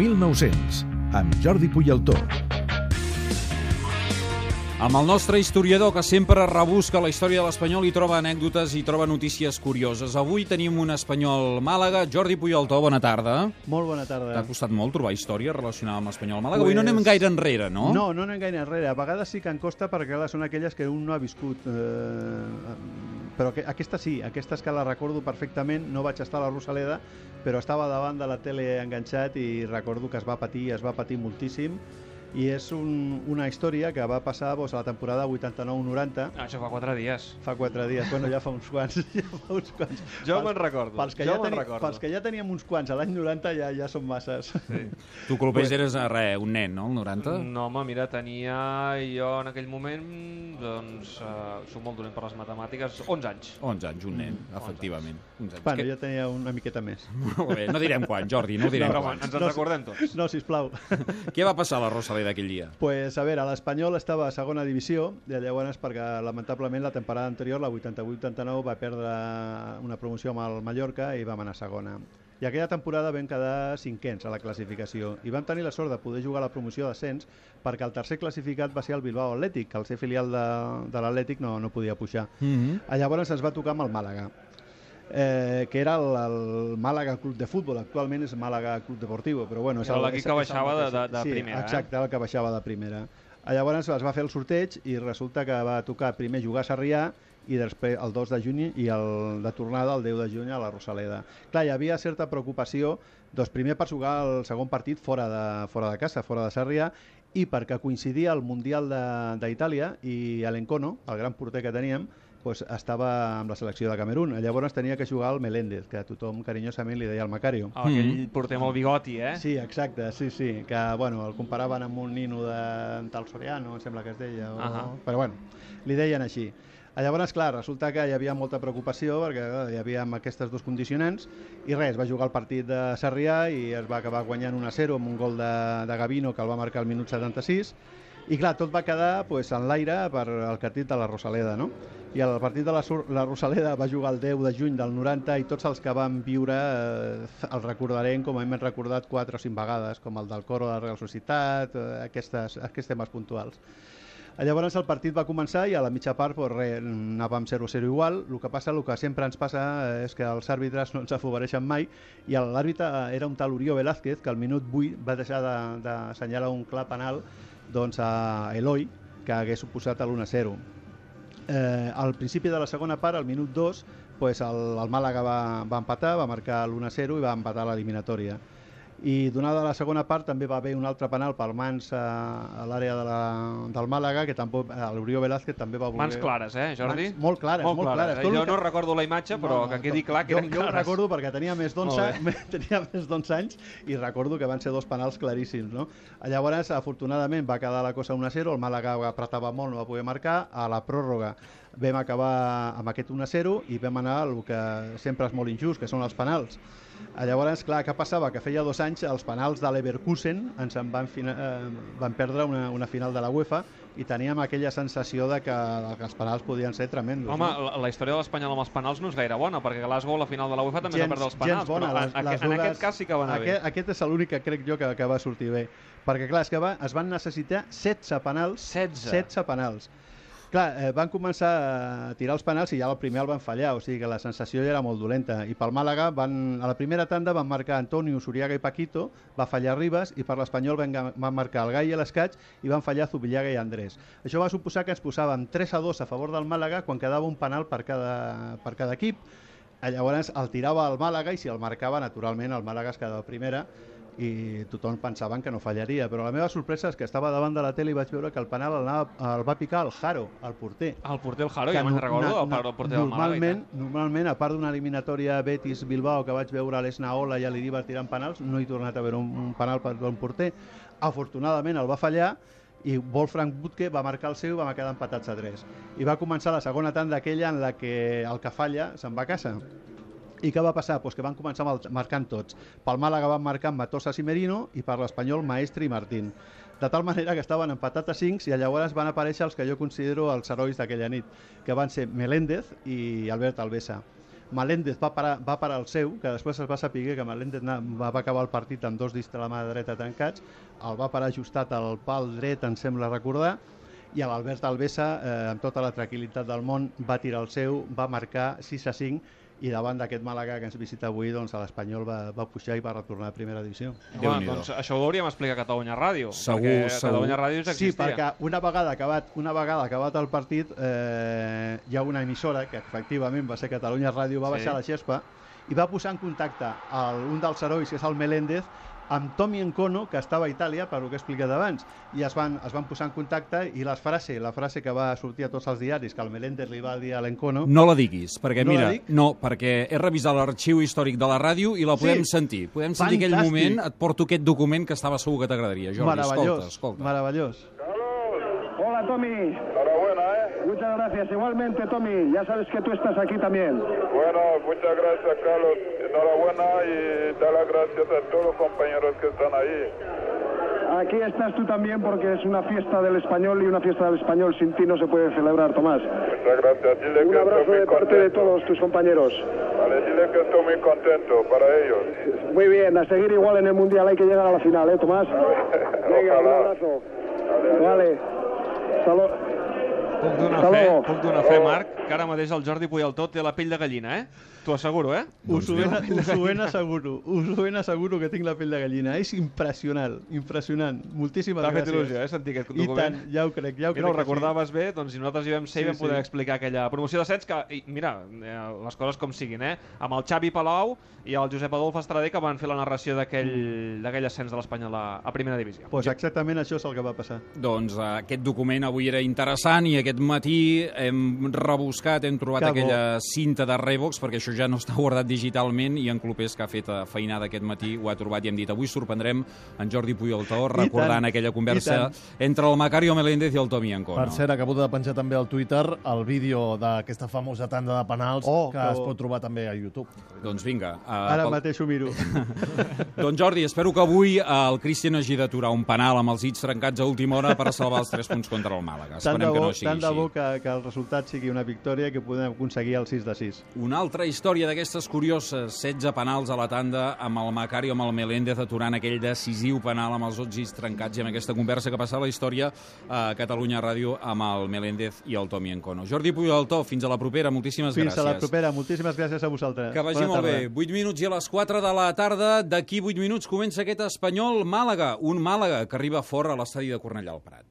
1900, amb Jordi Puyaltó. Amb el nostre historiador, que sempre rebusca la història de l'Espanyol i troba anècdotes i troba notícies curioses. Avui tenim un espanyol Màlaga. Jordi Puyoltó, bona tarda. Molt bona tarda. T'ha costat molt trobar història relacionada amb l'Espanyol Màlaga. Avui no anem gaire enrere, no? No, no anem gaire enrere. A vegades sí que en costa perquè són aquelles que un no ha viscut. Eh, però que, aquesta sí, aquestes que la recordo perfectament. No vaig estar a la Rosaleda, però estava davant de la tele enganxat i recordo que es va patir, es va patir moltíssim i és un, una història que va passar doncs, a la temporada 89-90. Ah, això fa quatre dies. Fa quatre dies, bueno, ja fa uns quants. Ja fa uns quants. Jo me'n recordo. Pels que, jo ja teni, recordo. pels que ja teníem uns quants a l'any 90 ja ja són masses. Sí. Tu, Colpés, eres a res, un nen, no, el 90? No, home, mira, tenia jo en aquell moment, doncs, uh, soc molt dolent per les matemàtiques, 11 anys. 11 anys, un nen, mm, efectivament. 11 anys. Bueno, que... ja tenia una miqueta més. Molt bé, no direm quan, Jordi, no direm no, quan. Ens en no, recordem tots. No, sisplau. Què va passar a la Rosaleda aquell dia? Pues, a veure, l'Espanyol estava a segona divisió, i llavors perquè lamentablement la temporada anterior, la 88-89, va perdre una promoció amb el Mallorca i vam anar a segona. I aquella temporada vam quedar cinquens a la classificació i vam tenir la sort de poder jugar a la promoció d'ascens perquè el tercer classificat va ser el Bilbao Atlètic, que al ser filial de, de l'Atlètic no, no podia pujar. Mm -hmm. Llavors ens va tocar amb el Màlaga eh, que era el, el Màlaga Club de Futbol, actualment és Màlaga Club Deportivo, però bueno... Era l'equip que baixava de, de, de sí, primera. exacte, eh? el que baixava de primera. Llavors es va fer el sorteig i resulta que va tocar primer jugar a Sarrià i després el 2 de juny i el de tornada el 10 de juny a la Rosaleda. Clar, hi havia certa preocupació doncs primer per jugar el segon partit fora de, fora de casa, fora de Sarrià, i perquè coincidia el Mundial d'Itàlia i l'Encono, el gran porter que teníem, pues, estava amb la selecció de Camerún. Llavors tenia que jugar el Meléndez, que tothom carinyosament li deia el Macario. Oh, aquell mm. porter amb el bigoti, eh? Sí, exacte, sí, sí, que bueno, el comparaven amb un nino de tal Soriano, em sembla que es deia, o... uh -huh. però bueno, li deien així. Llavors, clar, resulta que hi havia molta preocupació perquè hi havia aquestes dos condicionants i res, va jugar el partit de Sarrià i es va acabar guanyant 1-0 amb un gol de, de Gavino que el va marcar al minut 76 i clar, tot va quedar pues, en l'aire per el partit de la Rosaleda, no? I el partit de la, la Rosaleda va jugar el 10 de juny del 90 i tots els que van viure eh, el recordarem com hem recordat 4 o 5 vegades, com el del coro de la Real Societat, eh, aquestes, aquests temes puntuals. Llavors el partit va començar i a la mitja part pues, re, anàvem 0-0 igual. El que passa, el que sempre ens passa eh, és que els àrbitres no ens afavoreixen mai i l'àrbitre era un tal Orió Velázquez que al minut 8 va deixar d'assenyalar de, de un clar penal doncs, a Eloi que hagués suposat l'1-0. Eh, al principi de la segona part, al minut 2, pues el, el Màlaga va, va empatar, va marcar l'1-0 i va empatar l'eliminatòria i donada la segona part també va haver un altre penal pel Mans a, a l'àrea de la, del Màlaga que tampoc, l'Orió Velázquez també va voler... Mans clares, eh, Jordi? Mans molt clares, molt, molt clares. clares. Eh? Jo no recordo la imatge, però no, no, que quedi clar que jo, eren jo clares. Jo recordo perquè tenia més d'11 tenia més d'11 anys i recordo que van ser dos penals claríssims, no? Llavors, afortunadament, va quedar la cosa 1-0, el Màlaga apretava molt, no va poder marcar, a la pròrroga vam acabar amb aquest 1-0 i vam anar al que sempre és molt injust, que són els penals. Llavors, clar, què passava? Que feia dos anys els penals de l'Everkusen ens en van, fina, eh, van perdre una, una final de la UEFA i teníem aquella sensació de que, que els penals podien ser tremendos. Home, no? la, la història de l'Espanyol amb els penals no és gaire bona, perquè Glasgow, la final de la UEFA, també gens, va perdre els penals, bona, però les, en, les en aquest cas sí que va anar aquest, bé. Aquest és l'únic que crec jo que, que va sortir bé, perquè clar, és que va, es van necessitar 16 penals, 16, 16 penals. Clar, eh, van començar a tirar els penals i ja el primer el van fallar, o sigui que la sensació ja era molt dolenta. I pel Màlaga, van, a la primera tanda van marcar Antonio, Suriaga i Paquito, va fallar Ribas, i per l'Espanyol van, van marcar el Gai i l'Escaig i van fallar Zubillaga i Andrés. Això va suposar que ens posàvem 3 a 2 a favor del Màlaga quan quedava un penal per cada, per cada equip. Llavors el tirava el Màlaga i si el marcava, naturalment, el Màlaga es quedava primera i tothom pensaven que no fallaria, però la meva sorpresa és que estava davant de la tele i vaig veure que el penal el, anava, el va picar el Jaro, el porter. El porter el Jaro, ja me'n recordo, el, el porter del normalment, normalment, a part d'una eliminatòria Betis-Bilbao que vaig veure a l'Esnaola i a l'Iribar tirant penals, no he tornat a veure un, un penal per un porter. Afortunadament el va fallar i Wolfgang Butke va marcar el seu i vam quedar empatats a 3. I va començar la segona tanda aquella en la que el que falla se'n va a casa. I què va passar? Pues que van començar marcant tots. Pel Màlaga van marcar Matosas i Merino i per l'Espanyol Maestre i Martín. De tal manera que estaven empatats a 5 i llavors van aparèixer els que jo considero els herois d'aquella nit, que van ser Meléndez i Albert Alvesa. Meléndez va parar, va parar el seu, que després es va saber que Meléndez va acabar el partit amb dos dits de la mà dreta tancats, el va parar ajustat al pal dret, em sembla recordar, i l'Albert Alvesa, eh, amb tota la tranquil·litat del món, va tirar el seu, va marcar 6 a 5 i davant d'aquest Màlaga que ens visita avui doncs, l'Espanyol va, va pujar i va retornar a primera divisió. Home, doncs això ho hauríem explicat a Catalunya Ràdio. Segur, segur. Catalunya Ràdio ja existia. Sí, perquè una vegada acabat, una vegada acabat el partit eh, hi ha una emissora que efectivament va ser Catalunya Ràdio, va sí. baixar la xespa i va posar en contacte el, un dels herois, que és el Meléndez, amb Tommy Encono, que estava a Itàlia, per el que he explicat abans, i es van, es van posar en contacte i la frase, la frase que va sortir a tots els diaris, que el Meléndez li va dir a l'Encono... No la diguis, perquè no mira, no, perquè he revisat l'arxiu històric de la ràdio i la podem sí. sentir. Podem sentir Fantàstic. aquell moment, et porto aquest document que estava segur que t'agradaria, Jordi. Meravellós, escolta, escolta. meravellós. Hola, Tommy. Enhorabuena, ¿eh? Muchas gracias. Igualmente, Tommy. Ya sabes que tú estás aquí también. Bueno, muchas gracias, Carlos. Enhorabuena y da las gracias a todos los compañeros que están ahí. Aquí estás tú también porque es una fiesta del español y una fiesta del español sin ti no se puede celebrar, Tomás. Muchas gracias. Dile Un que abrazo estoy muy de parte contento. de todos tus compañeros. Vale, dile que estoy muy contento para ellos. Muy bien, a seguir igual en el Mundial. Hay que llegar a la final, ¿eh, Tomás? Venga, un abrazo. Vale. Vale. Salut. Puc donar Hasta fe, luego. puc donar fe, Marc, que ara mateix el Jordi Puyaltó té la pell de gallina, eh? T'ho asseguro, eh? Us ho, ben, us ho ben asseguro, us ho ben asseguro que tinc la pell de gallina. És impressionant, impressionant. Moltíssimes T'ha gràcies. fet il·lusió, eh, sentir aquest I document. tant, ja ho crec, ja ho Mira, crec. que recordaves bé, doncs si nosaltres hi vam ser Sí, i vam poder sí. explicar aquella promoció d'ascens que, i, mira, eh, les coses com siguin, eh? Amb el Xavi Palau i el Josep Adolf Estrader que van fer la narració d'aquell d'aquell ascens de l'Espanyol a, a primera divisió. Pues exactament això és el que va passar. Doncs eh, aquest document avui era interessant i aquest matí hem rebuscat, hem trobat Que bo. aquella cinta de Revox, perquè això ja no està guardat digitalment, i en Clopés, que ha fet feinada aquest matí, ho ha trobat i hem dit avui sorprendrem en Jordi Puyoltó recordant tant, aquella conversa entre el Macario Meléndez i el Tomi Ancono. Per cert, acabo de penjar també al Twitter el vídeo d'aquesta famosa tanda de penals Oh, que que es bo. pot trobar també a YouTube. Doncs vinga. Uh, Ara mateix ho miro. Doncs Jordi, espero que avui el Cristian hagi d'aturar un penal amb els dits trencats a última hora per salvar els 3 punts contra el Màlaga. Tant de Esperem que bo, no sigui tant de així. bo que, que el resultat sigui una victòria i que podem aconseguir el 6 de 6. Una altra història d'aquestes curioses, 16 penals a la tanda amb el Macari o amb el Meléndez aturant aquell decisiu penal amb els ots trencats i amb aquesta conversa que passa a la història a Catalunya Ràdio amb el Meléndez i el Tomi Encono. Jordi Puyaltó, fins a la propera, moltíssimes Fins gràcies. a la propera. Moltíssimes gràcies a vosaltres. Que vagi Bona molt tarda. bé. 8 minuts i a les 4 de la tarda, d'aquí 8 minuts comença aquest Espanyol Màlaga, un Màlaga que arriba fora a l'estadi de Cornellà al Prat.